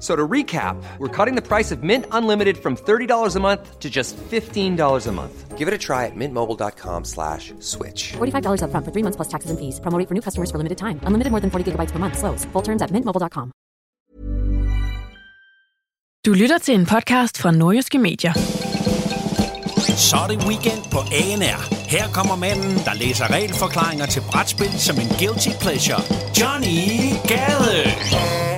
F- So to recap, we're cutting the price of Mint Unlimited from $30 a month to just $15 a month. Give it a try at mintmobile.com slash switch. $45 upfront for three months plus taxes and fees. Promo rate for new customers for limited time. Unlimited more than 40 gigabytes per month. Slows. Full terms at mintmobile.com. Du lytter til en podcast fra Nordjyske Medier. Så er det weekend på ANR. Her kommer manden, der læser regelforklaringer til brætspil som en guilty pleasure. Johnny Gade.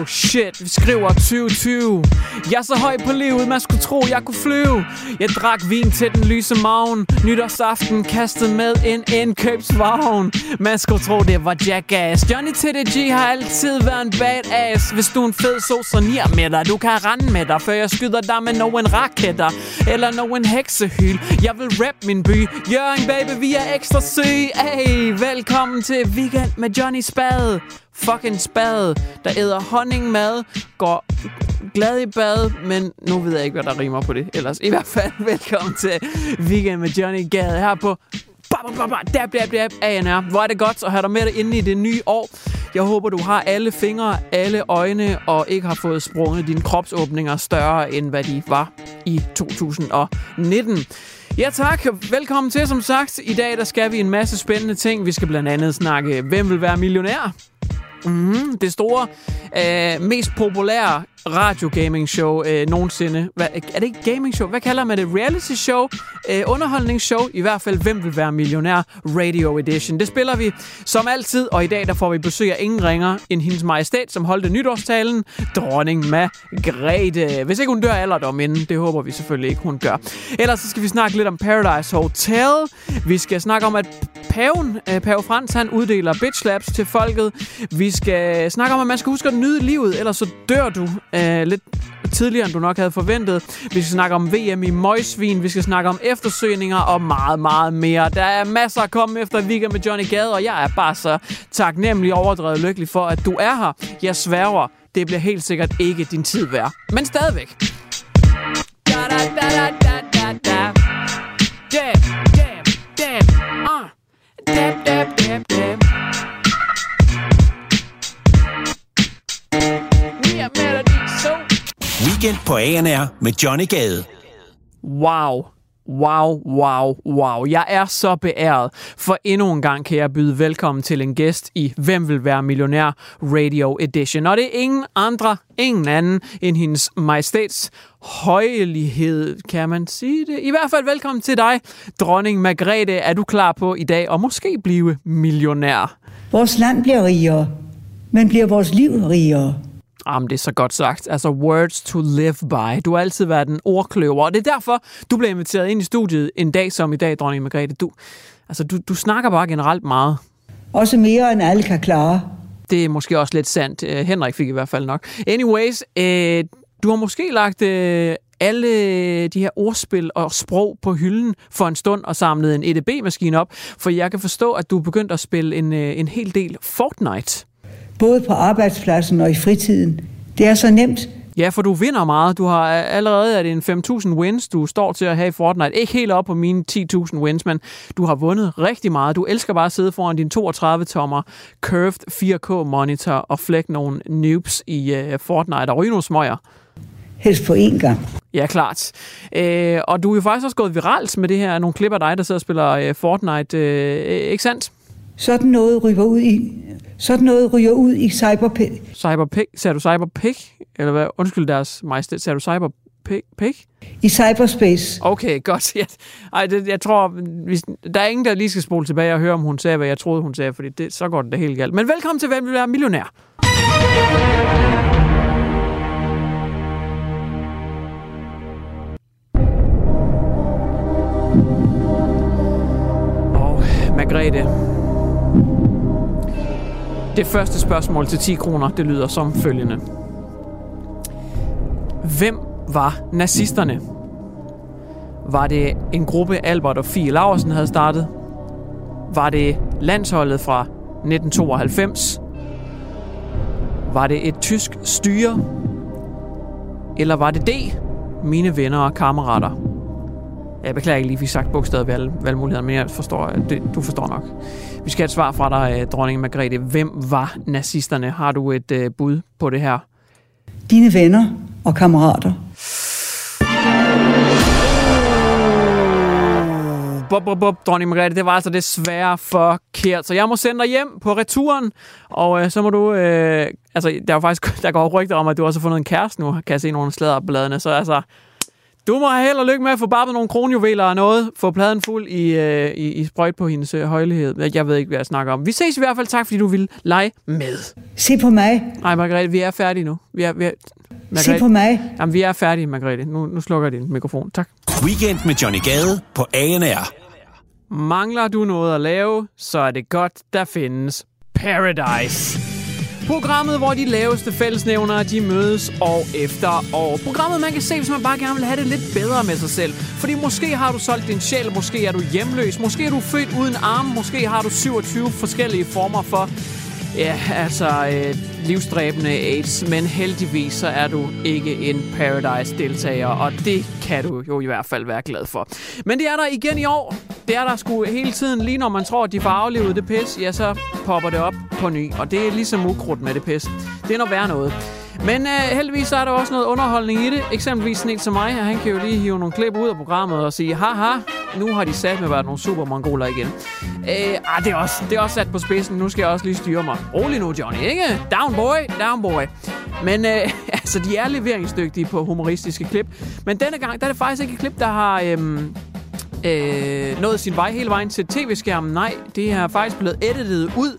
Oh shit, vi skriver 2020. Jeg er så høj på livet, man skulle tro, jeg kunne flyve. Jeg drak vin til den lyse maven. Nytårsaften kastet med en indkøbsvogn. Man skulle tro, det var jackass. Johnny TDG har altid været en badass. Hvis du er en fed så, så nier med dig. Du kan rende med dig, før jeg skyder dig med nogen raketter. Eller nogen heksehyl. Jeg vil rap min by. Jørgen, baby, vi er ekstra syge. Hey, velkommen til Weekend med Johnny Spade fucking spade, der æder honningmad, går glad i bad, men nu ved jeg ikke, hvad der rimer på det. Ellers i hvert fald velkommen til Weekend med Johnny Gade her på Baba, baba, dab, dab, dab, ANR. Hvor er det godt at have dig med dig inde i det nye år. Jeg håber, du har alle fingre, alle øjne, og ikke har fået sprunget dine kropsåbninger større, end hvad de var i 2019. Ja tak, velkommen til som sagt. I dag der skal vi en masse spændende ting. Vi skal blandt andet snakke, hvem vil være millionær? Mm, det store, øh, mest populære radiogaming show øh, nogensinde. Hvad, er det ikke gaming show? Hvad kalder man det? Reality show? Øh, underholdningsshow? I hvert fald, hvem vil være millionær? Radio Edition. Det spiller vi som altid, og i dag der får vi besøg af ingen ringer end hendes majestæt, som holdte nytårstalen, dronning Margrethe. Hvis ikke hun dør alderdom inden, det håber vi selvfølgelig ikke, hun gør. Ellers så skal vi snakke lidt om Paradise Hotel. Vi skal snakke om, at paven, øh, pave Frans, han uddeler bitch slaps til folket. Vi skal snakke om, at man skal huske at nyde livet, ellers så dør du øh, lidt tidligere, end du nok havde forventet. Vi skal snakke om VM i møgsvin. Vi skal snakke om eftersøgninger og meget, meget mere. Der er masser at komme efter weekend med Johnny Gade, og jeg er bare så taknemmelig overdrevet lykkelig for, at du er her. Jeg sværger, det bliver helt sikkert ikke din tid værd. Men stadigvæk. Da, da, da, da, da, da, Weekend på ANR med Johnny Gade. Wow. Wow, wow, wow. Jeg er så beæret, for endnu en gang kan jeg byde velkommen til en gæst i Hvem vil være millionær Radio Edition. Og det er ingen andre, ingen anden end hendes majestæts højelighed, kan man sige det. I hvert fald velkommen til dig, dronning Margrethe. Er du klar på i dag at måske blive millionær? Vores land bliver rigere, men bliver vores liv rigere? Jamen, det er så godt sagt. Altså, words to live by. Du har altid været en ordkløver, og det er derfor, du blev inviteret ind i studiet en dag som i dag, dronning Margrethe. Du, altså, du, du snakker bare generelt meget. Også mere end alle kan klare. Det er måske også lidt sandt. Uh, Henrik fik i hvert fald nok. Anyways, uh, du har måske lagt uh, alle de her ordspil og sprog på hylden for en stund og samlet en EDB-maskine op, for jeg kan forstå, at du er begyndt at spille en, uh, en hel del Fortnite. Både på arbejdspladsen og i fritiden. Det er så nemt. Ja, for du vinder meget. Du har allerede er det en 5.000 wins, du står til at have i Fortnite. Ikke helt op på mine 10.000 wins, men du har vundet rigtig meget. Du elsker bare at sidde foran din 32-tommer curved 4K-monitor og flække nogle noobs i uh, Fortnite og ryge nogle smøger. Helst på én gang. Ja, klart. Øh, og du er jo faktisk også gået viralt med det her, nogle klip af dig, der sidder og spiller øh, Fortnite. Øh, ikke sandt? Sådan noget ryger ud i, sådan noget ryger ud i cyberpæk. Cyberpig? Ser du cyberpig? Eller hvad? Undskyld deres majestæt. Ser du cyberpig? Pig? I cyberspace. Okay, godt. Jeg, ej, det, jeg tror, hvis, der er ingen, der lige skal spole tilbage og høre, om hun sagde, hvad jeg troede, hun sagde, fordi det, så går det da helt galt. Men velkommen til Hvem vil være millionær? Og Margrethe. Det første spørgsmål til 10 kroner, det lyder som følgende. Hvem var nazisterne? Var det en gruppe, Albert og Fie Laursen havde startet? Var det landsholdet fra 1992? Var det et tysk styre? Eller var det det, Mine venner og kammerater. Jeg beklager ikke lige, at vi sagt bogstavet ved alle valgmuligheder, men jeg forstår, det, du forstår nok. Vi skal have et svar fra dig, øh, dronning Margrethe. Hvem var nazisterne? Har du et uh, bud på det her? Dine venner og kammerater. Bop, bop, bop, dronning Margrethe, det var altså desværre forkert. Så jeg må sende dig hjem på returen, og øh, så må du... Øh, altså, der er jo faktisk der går rygter om, at du også har fundet en kæreste nu, kan jeg se nogle bladene. Så altså, du må have held og lykke med at få barbet nogle kronjuveler og noget. Få pladen fuld i, øh, i, i sprøjt på hendes øh, højlighed. Jeg ved ikke, hvad jeg snakker om. Vi ses i hvert fald. Tak, fordi du ville lege med. Se på mig. Nej, Margrethe, vi er færdige nu. Vi er, vi er, Se på mig. Jamen, vi er færdige, Margrethe. Nu, nu slukker jeg din mikrofon. Tak. Weekend med Johnny Gade på ANR. Mangler du noget at lave, så er det godt, der findes Paradise. Programmet, hvor de laveste fællesnævnere, de mødes år efter år. Programmet, man kan se, hvis man bare gerne vil have det lidt bedre med sig selv. Fordi måske har du solgt din sjæl, måske er du hjemløs, måske er du født uden arme, måske har du 27 forskellige former for Ja, altså øh, livsdræbende AIDS, men heldigvis så er du ikke en Paradise-deltager, og det kan du jo i hvert fald være glad for. Men det er der igen i år. Det er der sgu hele tiden, lige når man tror, at de får aflevet det pis, ja, så popper det op på ny, og det er ligesom ukrudt med det pis. Det er noget værd noget. Men øh, heldigvis så er der også noget underholdning i det. Eksempelvis sådan en som mig, han kan jo lige hive nogle klip ud af programmet og sige, haha, nu har de sat med været nogle super mongoler igen. Øh, ah, det, er også, det er også sat på spidsen. Nu skal jeg også lige styre mig. Rolig nu, Johnny, ikke? Down boy, down boy. Men øh, altså, de er leveringsdygtige på humoristiske klip. Men denne gang, der er det faktisk ikke et klip, der har... Øhm, øh, nået sin vej hele vejen til tv-skærmen. Nej, det er faktisk blevet editet ud,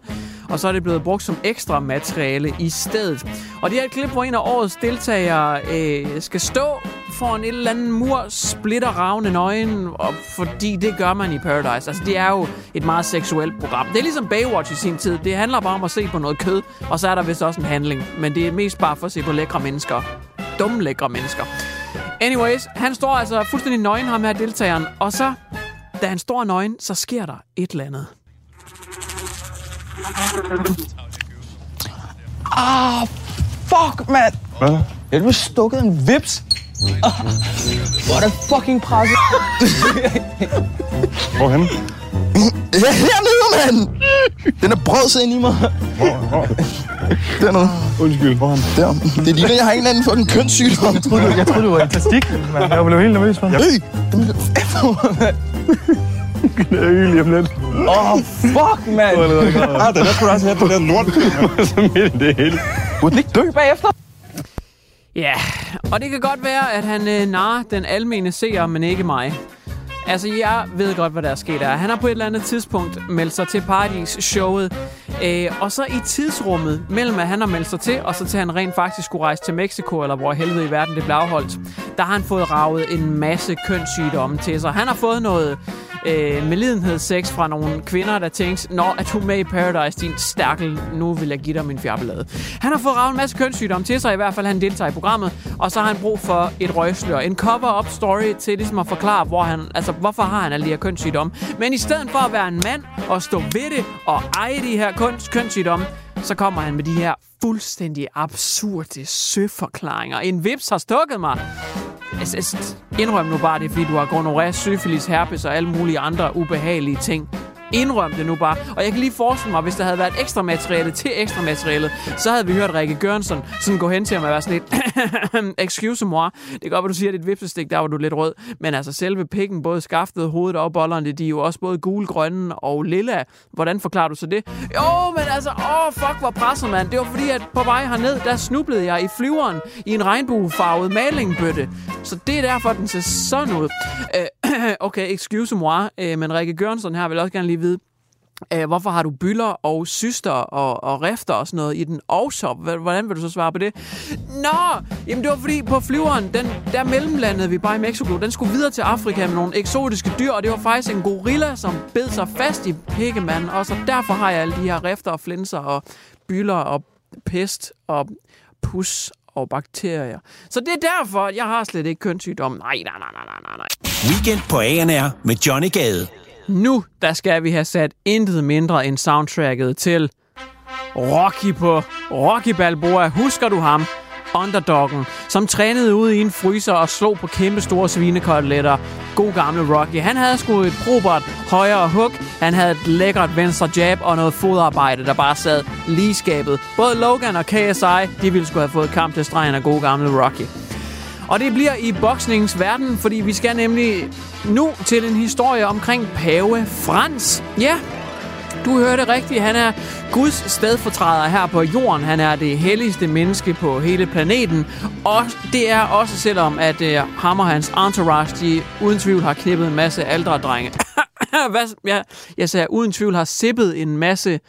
og så er det blevet brugt som ekstra materiale i stedet. Og det er et klip, hvor en af årets deltagere øh, skal stå foran et eller andet mur, splitter ravne nøgen, og fordi det gør man i Paradise. Altså, det er jo et meget seksuelt program. Det er ligesom Baywatch i sin tid. Det handler bare om at se på noget kød, og så er der vist også en handling. Men det er mest bare for at se på lækre mennesker. Dumme lækre mennesker. Anyways, han står altså fuldstændig nøgen, ham her deltageren, og så, da han står nøgen, så sker der et eller andet. Ah, fuck, mand. Hvad? Jeg blev stukket en vips. Ah, hvor er det fucking presset. Hvorhen? hernede, mand. Den er brød ind i mig. Hvor? Dernede. Undskyld, hvorhen? Der. Det ligner, jeg har en eller anden fucking kønssygdom. Jeg troede, Jeg troede, du var en plastik, mand. Jeg blev helt nervøs, mand. Hey, den er fedt, mand. Jeg er lige lige om lidt. Åh, oh, fuck, mand. Ah, den der skulle du også have på den lort. Så midt i det hele. Burde den ikke dø bagefter? Ja, og det kan godt være, at han øh, narrer den almene seer, men ikke mig. Altså, jeg ved godt, hvad der er sket der. Han har på et eller andet tidspunkt meldt sig til Paradis-showet. Øh, og så i tidsrummet, mellem at han har meldt sig til, og så til han rent faktisk skulle rejse til Mexico, eller hvor helvede i verden det blev afholdt, der har han fået ravet en masse kønssygdomme til sig. Han har fået noget øh, medlidenhedssex fra nogle kvinder, der tænkte, Nå, at du med i Paradise, din stærkel? Nu vil jeg give dig min fjerbelade. Han har fået ravet en masse kønssygdomme til sig, i hvert fald han deltager i programmet, og så har han brug for et røgslør. En cover-up story til ligesom at forklare, hvor han, altså, hvorfor har han alle de her kønssygdomme. Men i stedet for at være en mand og stå ved det og eje de her køns- kønssygdomme, så kommer han med de her fuldstændig absurde søforklaringer. En vips har stukket mig. Altså, altså, indrøm nu bare det, er, fordi du har gonoré, syfilis, herpes og alle mulige andre ubehagelige ting. Indrøm det nu bare. Og jeg kan lige forestille mig, hvis der havde været ekstra materiale til ekstra materialet, så havde vi hørt Rikke Gørnsen sådan gå hen til ham og være sådan lidt, excuse moi, det kan godt, at du siger, at dit vipsestik, der var du lidt rød, men altså selve pikken, både skaftet, hovedet og bollerne, de er jo også både gul, grønne og lilla. Hvordan forklarer du så det? Jo, men altså, åh, oh, fuck, hvor presset, mand. Det var fordi, at på vej herned, der snublede jeg i flyveren i en regnbuefarvet malingbøtte. Så det er derfor, den ser sådan ud. Øh, okay, excuse moi, øh, men Rikke Gørnsson her vil også gerne lige vide, øh, hvorfor har du byller og syster og, og rifter og sådan noget i den også? Hvordan vil du så svare på det? Nå, jamen det var fordi på flyveren, den, der mellemlandede vi bare i Mexico, den skulle videre til Afrika med nogle eksotiske dyr, og det var faktisk en gorilla, som bed sig fast i pikkemanden, og så derfor har jeg alle de her rifter og flinser og byller og pest og pus og bakterier. Så det er derfor, jeg har slet ikke kønssygdom. Nej, nej, nej, nej, nej, nej. Weekend på ANR med Johnny Gade. Nu, der skal vi have sat intet mindre end soundtracket til Rocky på Rocky Balboa. Husker du ham? Underdoggen, som trænede ude i en fryser og slog på kæmpe store svinekoteletter. God gamle Rocky. Han havde sgu et probert højre hook, han havde et lækkert venstre jab og noget fodarbejde, der bare sad lige skabet. Både Logan og KSI, de ville skulle have fået kamp til stregen af god gamle Rocky. Og det bliver i boksningens verden, fordi vi skal nemlig nu til en historie omkring pave Frans. Ja, du hørte rigtigt. Han er Guds stedfortræder her på jorden. Han er det helligste menneske på hele planeten. Og det er også selvom, at uh, ham og hans entourage, de uden tvivl har knippet en masse aldre drenge. Hvad, jeg, jeg sagde, uden tvivl har sippet en masse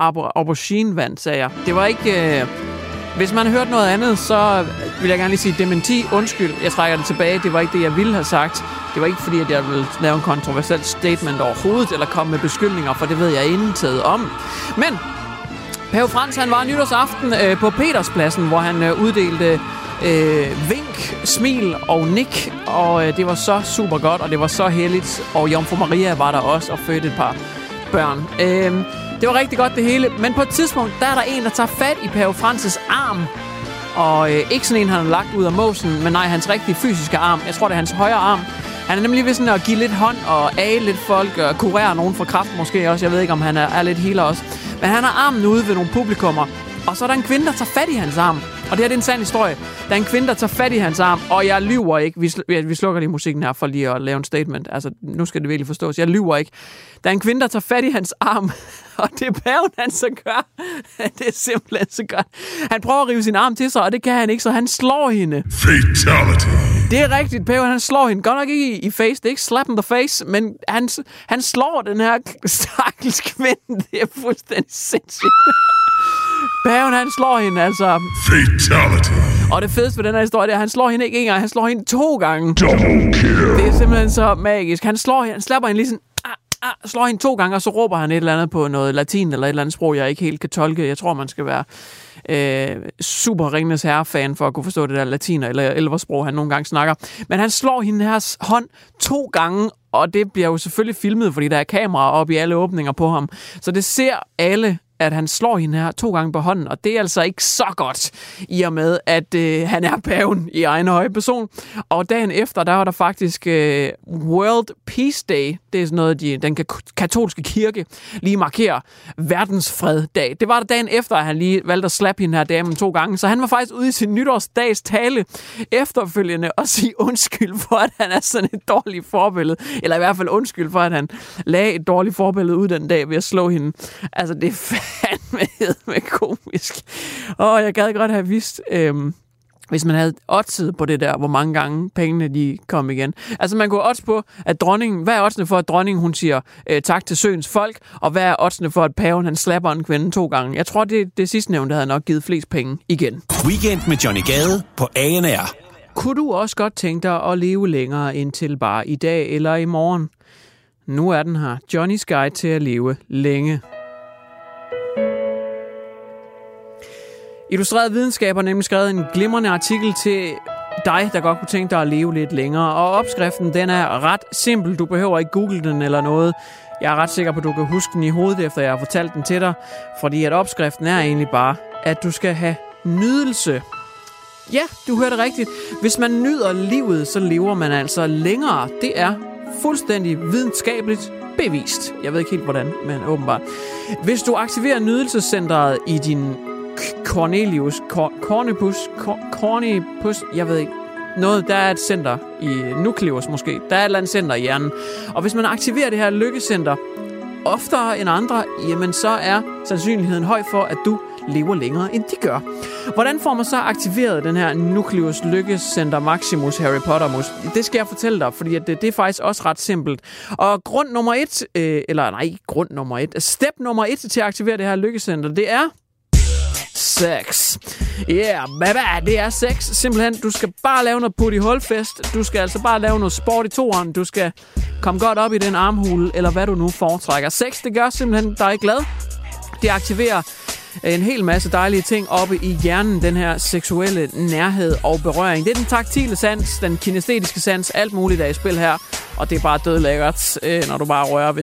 auberginevand, sagde jeg. Det var ikke... Øh, hvis man har hørt noget andet, så vil jeg gerne lige sige dementi. Undskyld, jeg trækker det tilbage. Det var ikke det, jeg ville have sagt. Det var ikke fordi, at jeg ville lave en kontroversiel statement overhovedet, eller komme med beskyldninger, for det ved jeg intet om. Men Pave Frans, han var nytårsaften øh, på Peterspladsen, hvor han øh, uddelte øh, vink, smil og nik, og øh, det var så super godt, og det var så heldigt, og Jomfru Maria var der også og fødte et par børn. Øh, det var rigtig godt det hele, men på et tidspunkt, der er der en, der tager fat i Pave Francis arm, og øh, ikke sådan en, han har lagt ud af måsen, men nej, hans rigtige fysiske arm. Jeg tror, det er hans højre arm. Han er nemlig ved sådan at give lidt hånd og age lidt folk og kurere nogen for kraft måske også. Jeg ved ikke, om han er, er lidt healer også. Men han har armen ude ved nogle publikummer. Og så er der en kvinde, der tager fat i hans arm. Og det her det er en sand historie. Der er en kvinde, der tager fat i hans arm, og jeg lyver ikke. Vi, sl- vi slukker lige musikken her for lige at lave en statement. Altså, nu skal det virkelig forstås. Jeg lyver ikke. Der er en kvinde, der tager fat i hans arm, og det er paven, han så gør. det er simpelthen så godt. Han prøver at rive sin arm til sig, og det kan han ikke, så han slår hende. Fatality. Det er rigtigt, paven han slår hende. Godt nok ikke i, i face, det er ikke slap in the face, men han, han slår den her stakkels kvinde. Det er fuldstændig sindssygt. Paven, han slår hende, altså. Fatality. Og det fedeste ved den her historie, det er, at han slår hende ikke en gang, han slår hende to gange. Double kill. Det er simpelthen så magisk. Han slår hende, han slapper hende lige sådan, ah, ah, slår hende to gange, og så råber han et eller andet på noget latin eller et eller andet sprog, jeg ikke helt kan tolke. Jeg tror, man skal være øh, super Ringens Herre-fan for at kunne forstå det der latin eller elversprog, han nogle gange snakker. Men han slår hende her hånd to gange, og det bliver jo selvfølgelig filmet, fordi der er kameraer oppe i alle åbninger på ham. Så det ser alle at han slår hende her to gange på hånden, og det er altså ikke så godt, i og med, at øh, han er paven i egen høje person. Og dagen efter, der var der faktisk øh, World Peace Day. Det er sådan noget, de, den katolske kirke lige markerer verdensfreddag. Det var der dagen efter, at han lige valgte at slappe hende her damen to gange. Så han var faktisk ude i sin nytårsdags tale efterfølgende og sige undskyld for, at han er sådan et dårligt forbillede. Eller i hvert fald undskyld for, at han lagde et dårligt forbillede ud den dag ved at slå hende. Altså, det er fandme med komisk. Og jeg gad godt have vidst, øhm, hvis man havde oddset på det der, hvor mange gange pengene de kom igen. Altså man kunne odds på, at dronningen, hvad er oddsene for, at dronningen hun siger øh, tak til søens folk, og hvad er oddsene for, at paven han slapper en kvinde to gange? Jeg tror, det, det sidste nævnte havde nok givet flest penge igen. Weekend med Johnny Gade på ANR. Kunne du også godt tænke dig at leve længere end til bare i dag eller i morgen? Nu er den her. Johnny's Guide til at leve længe. Illustreret Videnskab har nemlig skrevet en glimrende artikel til dig, der godt kunne tænke dig at leve lidt længere. Og opskriften, den er ret simpel. Du behøver ikke google den eller noget. Jeg er ret sikker på, at du kan huske den i hovedet, efter jeg har fortalt den til dig. Fordi at opskriften er egentlig bare, at du skal have nydelse. Ja, du hørte rigtigt. Hvis man nyder livet, så lever man altså længere. Det er fuldstændig videnskabeligt bevist. Jeg ved ikke helt hvordan, men åbenbart. Hvis du aktiverer nydelsescentret i din Cornelius, Cor- Cornipus, Cor- Cornipus, jeg ved ikke, noget, der er et center i Nucleus måske. Der er et eller andet center i hjernen. Og hvis man aktiverer det her lykkecenter oftere end andre, jamen så er sandsynligheden høj for, at du lever længere, end de gør. Hvordan får man så aktiveret den her Nucleus Lykkecenter Maximus Harry Pottermus? Det skal jeg fortælle dig, fordi det, det er faktisk også ret simpelt. Og grund nummer et, øh, eller nej, grund nummer et, step nummer et til at aktivere det her lykkecenter, det er sex. Yeah, baby, det er sex. Simpelthen, du skal bare lave noget put i hulfest. Du skal altså bare lave noget sport i toeren. Du skal komme godt op i den armhule, eller hvad du nu foretrækker. Sex, det gør simpelthen dig glad. Det aktiverer en hel masse dejlige ting oppe i hjernen, den her seksuelle nærhed og berøring. Det er den taktile sans, den kinestetiske sans, alt muligt er i spil her, og det er bare dødlækkert, lækkert, når du bare rører ved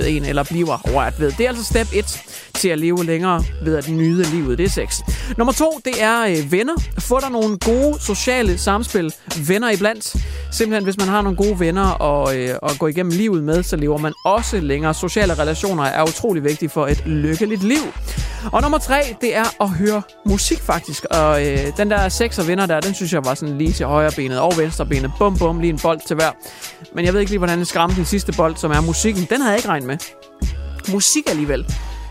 En, eller bliver rørt ved. Det er altså step 1 til at leve længere ved at nyde livet. Det er sex. Nummer to, det er øh, venner. Få dig nogle gode sociale samspil. Venner iblandt. Simpelthen, hvis man har nogle gode venner og, øh, og gå igennem livet med, så lever man også længere. Sociale relationer er utrolig vigtige for et lykkeligt liv. Og nummer tre, det er at høre musik faktisk. Og øh, den der sex og venner der, den synes jeg var sådan lige til højre benet og venstre benet. Bum, bum, lige en bold til hver. Men jeg ved ikke lige, hvordan jeg skræmte den sidste bold, som er musikken. Den havde jeg ikke regnet med. Musik alligevel.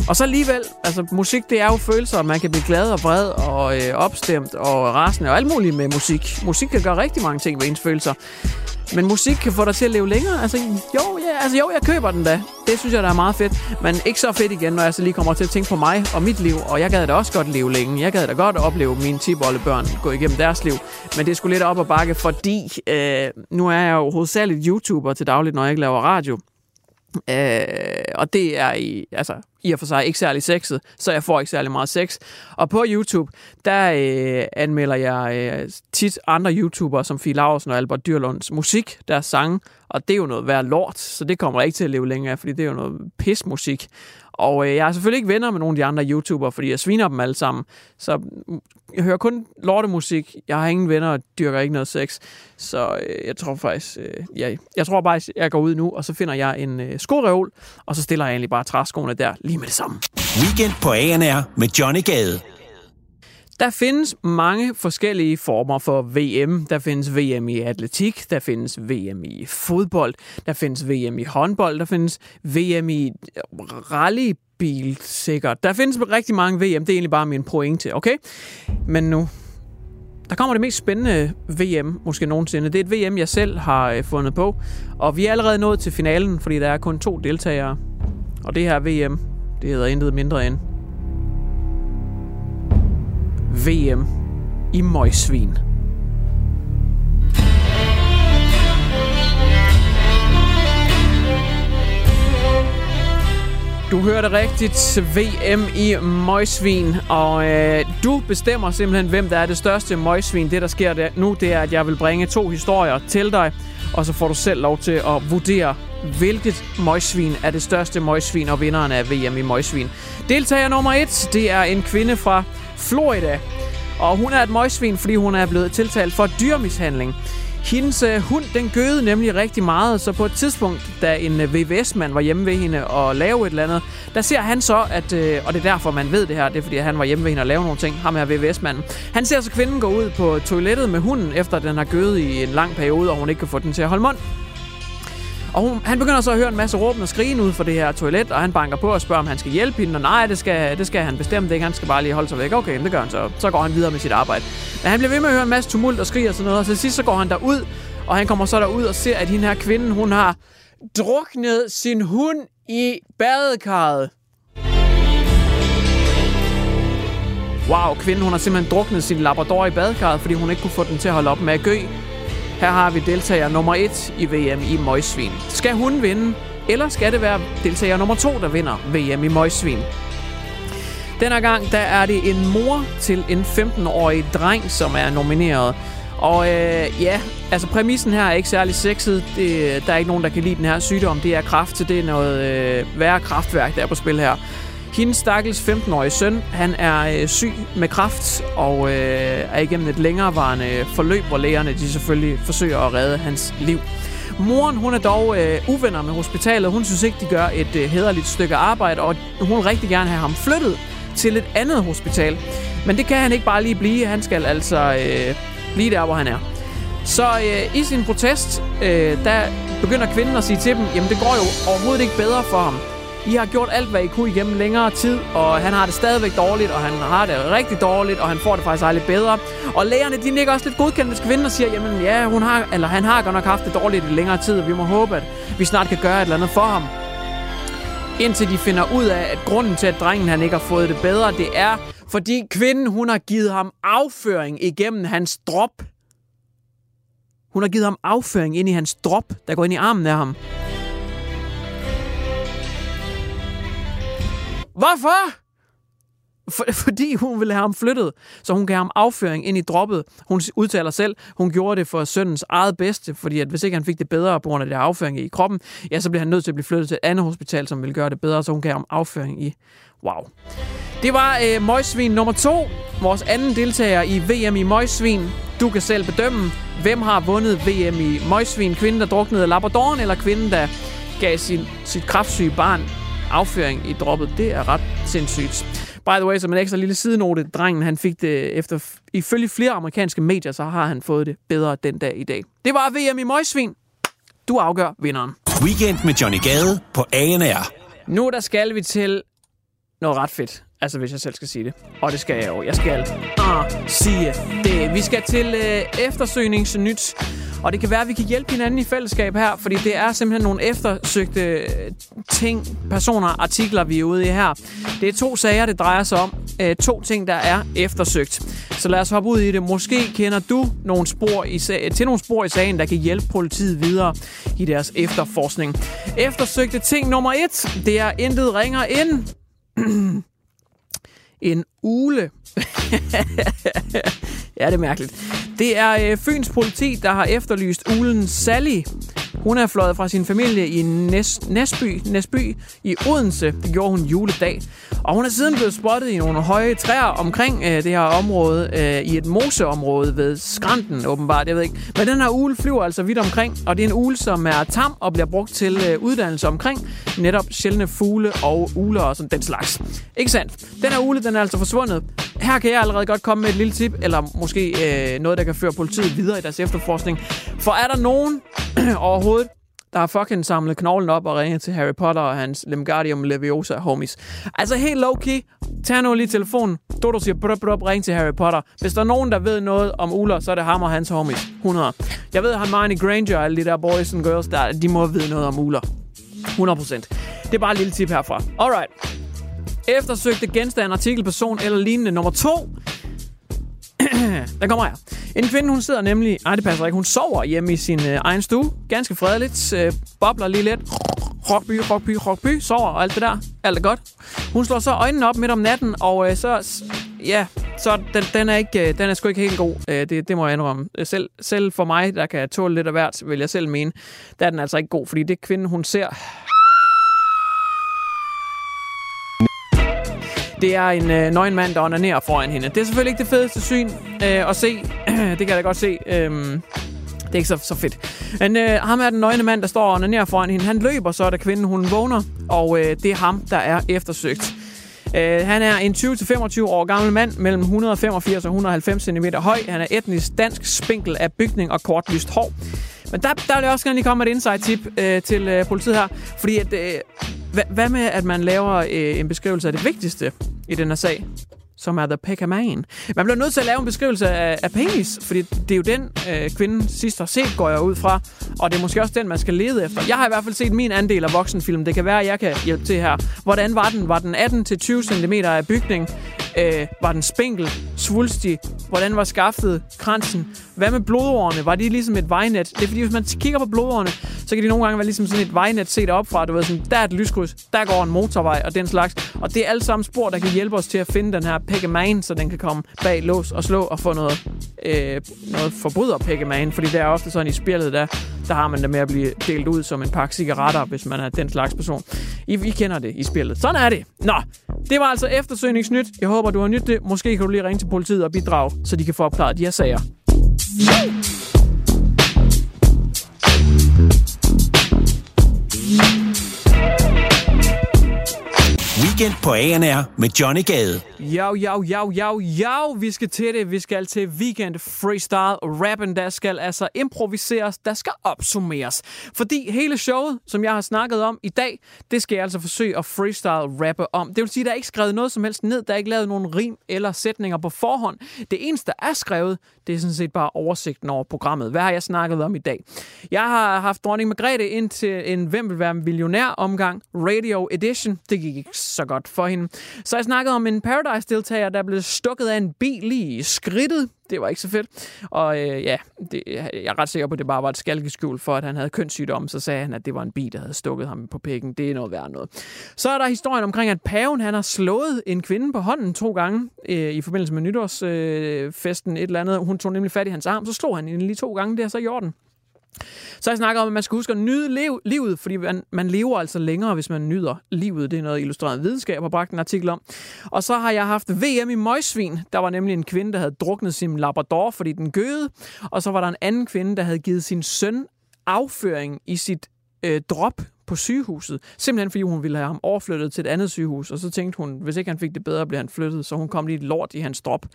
Og så alligevel, altså musik, det er jo følelser, man kan blive glad og vred og øh, opstemt og rasende og alt muligt med musik. Musik kan gøre rigtig mange ting ved ens følelser. Men musik kan få dig til at leve længere. Altså jo, ja, altså, jo, jeg køber den da. Det synes jeg, der er meget fedt. Men ikke så fedt igen, når jeg så lige kommer til at tænke på mig og mit liv. Og jeg gad da også godt leve længe. Jeg gad da godt opleve mine tibollebørn gå igennem deres liv. Men det skulle lidt op og bakke, fordi øh, nu er jeg jo hovedsageligt YouTuber til dagligt, når jeg ikke laver radio. Øh, og det er i, altså, i og for sig ikke særlig sexet, så jeg får ikke særlig meget sex. Og på YouTube, der øh, anmelder jeg øh, tit andre YouTubere, som Fie Laursen og Albert Dyrlunds musik, deres sange, og det er jo noget værd lort, så det kommer jeg ikke til at leve længere fordi det er jo noget pismusik. Og øh, jeg er selvfølgelig ikke venner med nogle af de andre YouTubere, fordi jeg sviner dem alle sammen. Så mm, jeg hører kun lortemusik. Jeg har ingen venner og dyrker ikke noget sex. Så øh, jeg tror faktisk, øh, jeg, jeg tror bare, jeg går ud nu, og så finder jeg en øh, skoreol, og så stiller jeg egentlig bare træskoene der lige med det samme. Weekend på ANR med Johnny Gade. Der findes mange forskellige former for VM. Der findes VM i atletik, der findes VM i fodbold, der findes VM i håndbold, der findes VM i rallybil sikkert. Der findes rigtig mange VM, det er egentlig bare min pointe, okay? Men nu, der kommer det mest spændende VM måske nogensinde. Det er et VM, jeg selv har øh, fundet på, og vi er allerede nået til finalen, fordi der er kun to deltagere. Og det her VM, det hedder intet mindre end VM i møgsvin. Du hørte rigtigt VM i møgsvin, og øh, du bestemmer simpelthen, hvem der er det største møgsvin. Det, der sker der nu, det er, at jeg vil bringe to historier til dig, og så får du selv lov til at vurdere, hvilket møgsvin er det største møgsvin, og vinderen af VM i møgsvin. Deltager nummer et, det er en kvinde fra Florida, og hun er et møgsvin, fordi hun er blevet tiltalt for dyrmishandling. Hendes øh, hund, den gøede nemlig rigtig meget, så på et tidspunkt, da en øh, VVS-mand var hjemme ved hende og lave et eller andet, der ser han så, at, øh, og det er derfor, man ved det her, det er fordi, han var hjemme ved hende og lave nogle ting, ham her VVS-manden. Han ser så kvinden gå ud på toilettet med hunden, efter den har gødet i en lang periode, og hun ikke kan få den til at holde mund. Og hun, han begynder så at høre en masse råben og skrigen ud for det her toilet, og han banker på og spørger, om han skal hjælpe hende, og nej, det skal, det skal han bestemt ikke, han skal bare lige holde sig væk. Okay, det gør han så. Så går han videre med sit arbejde. Men han bliver ved med at høre en masse tumult og skrig og sådan noget, og til sidst så går han derud, og han kommer så derud og ser, at hende her kvinde, hun har druknet sin hund i badekarret. Wow, kvinden hun har simpelthen druknet sin labrador i badekarret, fordi hun ikke kunne få den til at holde op med at gø. Her har vi deltager nummer 1 i VM i Møgsvin. Skal hun vinde, eller skal det være deltager nummer 2, der vinder VM i Møgsvin? Denne gang der er det en mor til en 15-årig dreng, som er nomineret. Og øh, ja, altså præmissen her er ikke særlig sexet. Det, der er ikke nogen, der kan lide den her sygdom. Det er kraft, så det er noget øh, værre kraftværk, der er på spil her. Hendes stakkels 15-årige søn, han er øh, syg med kraft og øh, er igennem et længerevarende forløb, hvor lægerne de selvfølgelig forsøger at redde hans liv. Moren, hun er dog øh, uvenner med hospitalet. Hun synes ikke, de gør et øh, hederligt stykke arbejde, og hun vil rigtig gerne have ham flyttet til et andet hospital. Men det kan han ikke bare lige blive. Han skal altså øh, blive der, hvor han er. Så øh, i sin protest, øh, der begynder kvinden at sige til dem, jamen det går jo overhovedet ikke bedre for ham. I har gjort alt, hvad I kunne igennem længere tid, og han har det stadigvæk dårligt, og han har det rigtig dårligt, og han får det faktisk aldrig bedre. Og lægerne, de nikker også lidt godkendende til kvinden og siger, jamen ja, hun har, eller han har godt nok haft det dårligt i længere tid, og vi må håbe, at vi snart kan gøre et eller andet for ham. Indtil de finder ud af, at grunden til, at drengen han ikke har fået det bedre, det er, fordi kvinden, hun har givet ham afføring igennem hans drop. Hun har givet ham afføring ind i hans drop, der går ind i armen af ham. Hvorfor? For, fordi hun ville have ham flyttet, så hun kan have ham afføring ind i droppet. Hun udtaler selv, hun gjorde det for søndens eget bedste, fordi at hvis ikke han fik det bedre på grund af det afføring i kroppen, ja, så bliver han nødt til at blive flyttet til et andet hospital, som vil gøre det bedre, så hun kan have ham afføring i. Wow. Det var øh, Møgsvin nummer to, vores anden deltager i VM i Møgsvin. Du kan selv bedømme, hvem har vundet VM i Møgsvin. Kvinden, der druknede Labradoren, eller kvinden, der gav sin, sit kraftsyge barn afføring i droppet. Det er ret sindssygt. By the way, som en ekstra lille sidenote, drengen han fik det efter, ifølge flere amerikanske medier, så har han fået det bedre den dag i dag. Det var VM i Møgsvin. Du afgør vinderen. Weekend med Johnny Gade på ANR. Nu der skal vi til noget ret fedt. Altså, hvis jeg selv skal sige det. Og det skal jeg jo. Jeg skal ah, sige det. Vi skal til øh, eftersøgningsnyt. Og det kan være, at vi kan hjælpe hinanden i fællesskab her, fordi det er simpelthen nogle eftersøgte øh, ting, personer, artikler, vi er ude i her. Det er to sager, det drejer sig om. Øh, to ting, der er eftersøgt. Så lad os hoppe ud i det. Måske kender du nogle spor i, til nogle spor i sagen, der kan hjælpe politiet videre i deres efterforskning. Eftersøgte ting nummer et, det er intet ringer ind. en ule. ja, det er mærkeligt. Det er øh, Fyns politi, der har efterlyst ulen Sally. Hun er fløjet fra sin familie i Næs, Næsby, Næsby i Odense. Det gjorde hun juledag. Og hun er siden blevet spottet i nogle høje træer omkring øh, det her område, øh, i et moseområde ved Skranten åbenbart, jeg ved ikke. Men den her ule flyver altså vidt omkring, og det er en ule, som er tam og bliver brugt til øh, uddannelse omkring netop sjældne fugle og uler og sådan den slags. Ikke sandt? Den her ule, den er altså forsvundet. Her kan jeg allerede godt komme med et lille tip, eller måske øh, noget, der kan føre politiet videre i deres efterforskning. For er der nogen overhovedet, der har fucking samlet knoglen op og ringet til Harry Potter og hans Lemgardium Leviosa homies. Altså helt low-key, tag nu lige telefonen. Dodo siger, brup, brup, ring til Harry Potter. Hvis der er nogen, der ved noget om Uller, så er det ham og hans homies. 100. Jeg ved, at Hermione Granger og alle de der boys and girls der, de må vide noget om Uller. 100%. Det er bare et lille tip herfra. Alright. Eftersøgte genstand, artikelperson eller lignende nummer to. Der kommer jeg. En kvinde, hun sidder nemlig... Nej, det passer ikke. Hun sover hjemme i sin øh, egen stue. Ganske fredeligt. Øh, bobler lige lidt. Rockby, rockby, rockby. Sover og alt det der. Alt er godt. Hun slår så øjnene op midt om natten, og øh, så... Ja, så den, den, er ikke, øh, den er sgu ikke helt god. Øh, det, det må jeg indrømme. Øh, selv, selv for mig, der kan tåle lidt af hvert, vil jeg selv mene, der er den altså ikke god, fordi det kvinde, hun ser... Det er en øh, nøgen mand, der onanerer foran hende. Det er selvfølgelig ikke det fedeste syn øh, at se. det kan jeg da godt se. Øhm, det er ikke så, så fedt. Men øh, ham er den nøgne mand, der står og onanerer foran hende. Han løber så, da kvinden hun vågner, og øh, det er ham, der er eftersøgt. Øh, han er en 20-25 år gammel mand, mellem 185 og 190 cm høj. Han er etnisk dansk, spinkel af bygning og kort lyst hår. Men der, der vil jeg også gerne lige komme med et insight-tip øh, til øh, politiet her. Fordi at, øh, hvad, hvad med, at man laver øh, en beskrivelse af det vigtigste i den her sag? som er The Pecker Man. Man bliver nødt til at lave en beskrivelse af, af penis, fordi det er jo den, øh, kvinden sidst har set, går jeg ud fra, og det er måske også den, man skal lede efter. Jeg har i hvert fald set min andel af voksenfilm. Det kan være, at jeg kan hjælpe til her. Hvordan var den? Var den 18-20 cm af bygning? Øh, var den spinkel, svulstig? Hvordan var skaftet, kransen? Hvad med blodårene? Var de ligesom et vejnet? Det er fordi, hvis man kigger på blodårene, så kan de nogle gange være ligesom sådan et vejnet set opfra. Du ved, sådan, der er et lyskryds, der går en motorvej og den slags. Og det er alt sammen spor, der kan hjælpe os til at finde den her Pegaman, så den kan komme bag lås og slå og få noget, øh, noget forbryder Pegaman. Fordi det er ofte sådan i spillet, der, der har man det med at blive delt ud som en pakke cigaretter, hvis man er den slags person. I, I kender det i spillet. Sådan er det. Nå, det var altså eftersøgningsnyt. Jeg håber, du har nyt det. Måske kan du lige ringe til politiet og bidrage, så de kan få opklaret de her sager. Weekend på ANR med Johnny Gade. Jo, jo, jo, jo, jo, vi skal til det. Vi skal til weekend freestyle. Rappen, der skal altså improviseres, der skal opsummeres. Fordi hele showet, som jeg har snakket om i dag, det skal jeg altså forsøge at freestyle rappe om. Det vil sige, der er ikke skrevet noget som helst ned. Der er ikke lavet nogen rim eller sætninger på forhånd. Det eneste, der er skrevet, det er sådan set bare oversigten over programmet. Hvad har jeg snakket om i dag? Jeg har haft dronning Margrethe ind til en Hvem vil være millionær omgang, Radio Edition. Det gik ikke så godt for hende. Så jeg snakkede om en Paradise-deltager, der blev stukket af en bil i skridtet. Det var ikke så fedt. Og øh, ja, det, jeg er ret sikker på, at det bare var et skalkeskjul for, at han havde kønssygdomme. Så sagde han, at det var en bil, der havde stukket ham på pikken. Det er noget værd noget. Så er der historien omkring, at paven han har slået en kvinde på hånden to gange øh, i forbindelse med nytårsfesten. Øh, et eller andet. Hun tog nemlig fat i hans arm, så slog han hende lige to gange. Det er så i orden. Så jeg snakker om, at man skal huske at nyde lev, livet, fordi man, man lever altså længere, hvis man nyder livet. Det er noget illustreret videnskab, har bragt en artikel om. Og så har jeg haft VM i møgsvin. Der var nemlig en kvinde, der havde druknet sin labrador, fordi den gøede. Og så var der en anden kvinde, der havde givet sin søn afføring i sit øh, drop på sygehuset. Simpelthen fordi hun ville have ham overflyttet til et andet sygehus. Og så tænkte hun, hvis ikke han fik det bedre, blev han flyttet. Så hun kom lige lort i hans drop.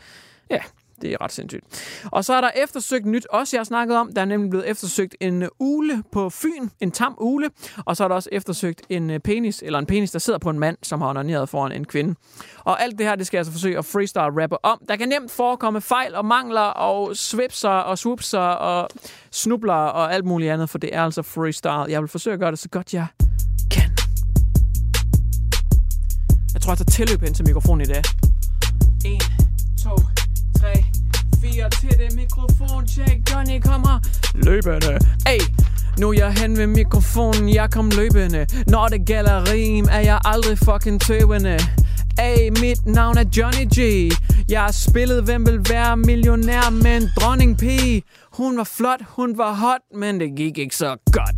Ja, det er ret sindssygt. Og så er der eftersøgt nyt, også jeg har snakket om. Der er nemlig blevet eftersøgt en ule på Fyn, en tam ule. Og så er der også eftersøgt en øh, penis, eller en penis, der sidder på en mand, som har onaneret foran en kvinde. Og alt det her, det skal jeg altså forsøge at freestyle rappe om. Der kan nemt forekomme fejl og mangler og svipser og swoopser og snubler og alt muligt andet, for det er altså freestyle. Jeg vil forsøge at gøre det så godt jeg kan. Jeg tror, jeg tager tilløb ind til mikrofonen i dag. Løbende. Ey, nu er jeg hen ved mikrofonen, jeg kom løbende. Når det gælder rim, er jeg aldrig fucking tøvende. Ey, mit navn er Johnny G. Jeg har spillet Hvem vil være millionær med en dronning P. Hun var flot, hun var hot, men det gik ikke så godt.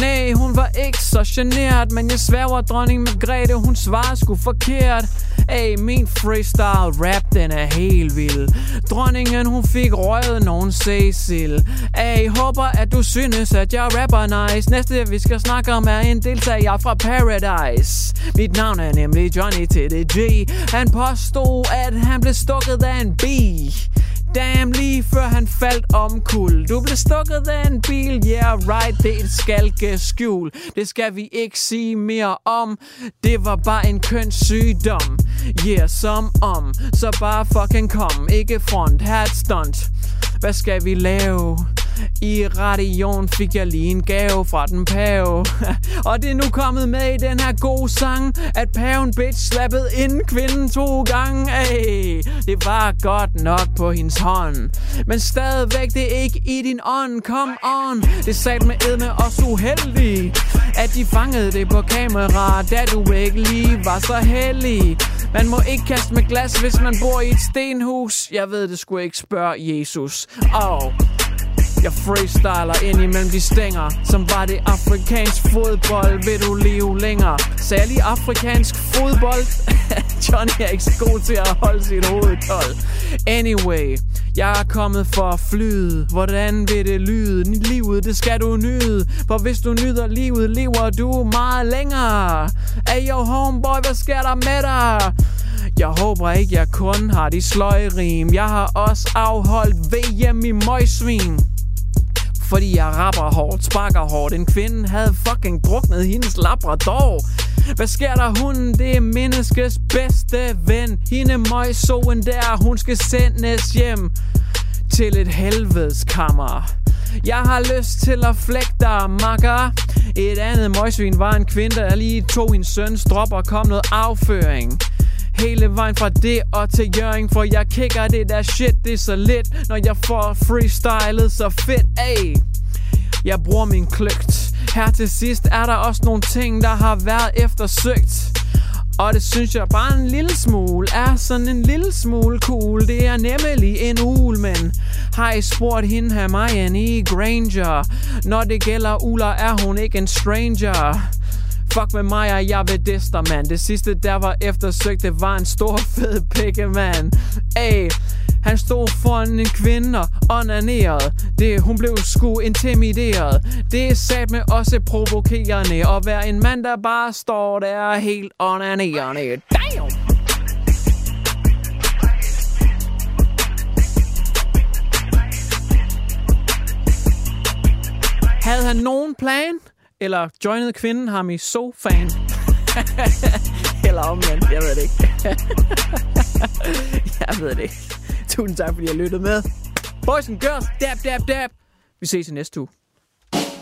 Nej, hun var ikke så generet, men jeg sværger dronning Margrethe, hun svarer sgu forkert. Ay, min freestyle rap, den er helt vild. Dronningen, hun fik røget nogen Cecil. Ay, håber, at du synes, at jeg rapper nice. Næste, vi skal snakke om, er en deltager fra Paradise. Mit navn er nemlig Johnny TDG. Han påstod, at han blev stukket af en bi. Damn, lige før han faldt omkuld. Du blev stukket af en bil, yeah right, det er et skalkeskjul. Det skal vi ikke sige mere om. Det var bare en kønssygdom. Yeah, som om. Så bare fucking kom. Ikke front, hat stunt. Hvad skal vi lave? I radion fik jeg lige en gave fra den pave. Og det er nu kommet med i den her gode sang At paven bitch slappede ind kvinden to gange. Ay, Det var godt nok på hendes hånd. Men stadigvæk det er ikke i din ånd. Come on. Det sagde med edme også uheldig At de fangede det på kamera Da du ikke lige var så heldig. Man må ikke kaste med glas, hvis man bor i et stenhus. Jeg ved det skulle ikke spørge Jesus. Og jeg freestyler ind imellem de stænger. Som var det afrikansk fodbold Vil du leve længere? Særlig afrikansk fodbold? Johnny er ikke så god til at holde sit hoved kold. Anyway Jeg er kommet for at flyde Hvordan vil det lyde? Livet, det skal du nyde. For hvis du nyder livet, lever du meget længere. Hey yo homeboy, hvad sker der med dig? Jeg håber ikke, jeg kun har de sløje rim Jeg har også afholdt VM i møgsvin fordi jeg rapper hårdt, sparker hårdt. En kvinde havde fucking druknet hendes labrador. Hvad sker der? Hunden? Det er menneskes bedste ven. Hende møgsoen der, hun skal sendes hjem Til et helvedeskammer. Jeg har lyst til at flække dig, makker. Et andet møgsvin var en kvinde, der lige tog hendes søns drop og kom noget afføring. Hele vejen fra det og til Jøring For jeg kigger det der shit, det er så lidt Når jeg får freestylet så fedt, ay Jeg bruger min kløgt Her til sidst er der også nogle ting, der har været eftersøgt og det synes jeg bare en lille smule er sådan en lille smule cool. Det er nemlig en ul, men har I spurgt hende her Hermione Granger? Når det gælder uler, er hun ikke en stranger. Fuck med mig, og jeg ved dester, mand. Det sidste, der var eftersøgt, det var en stor fed pikke, mand. Ay, han stod foran en kvinde og onanerede. Det, hun blev sgu intimideret. Det er sat med også provokerende. At være en mand, der bare står der helt onanerende. Damn! Havde han nogen plan? Eller joinede kvinden ham i sofaen? Eller omvendt, jeg ved det ikke. jeg ved det ikke. Tusind tak, fordi I har lyttet med. Boys and girls, dab, dab, dab. Vi ses i næste uge.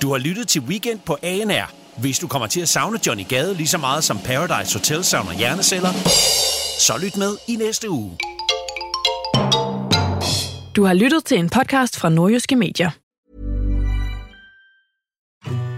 Du har lyttet til Weekend på ANR. Hvis du kommer til at savne Johnny Gade lige så meget som Paradise Hotel savner hjerneceller, så lyt med i næste uge. Du har lyttet til en podcast fra Nordjyske Medier.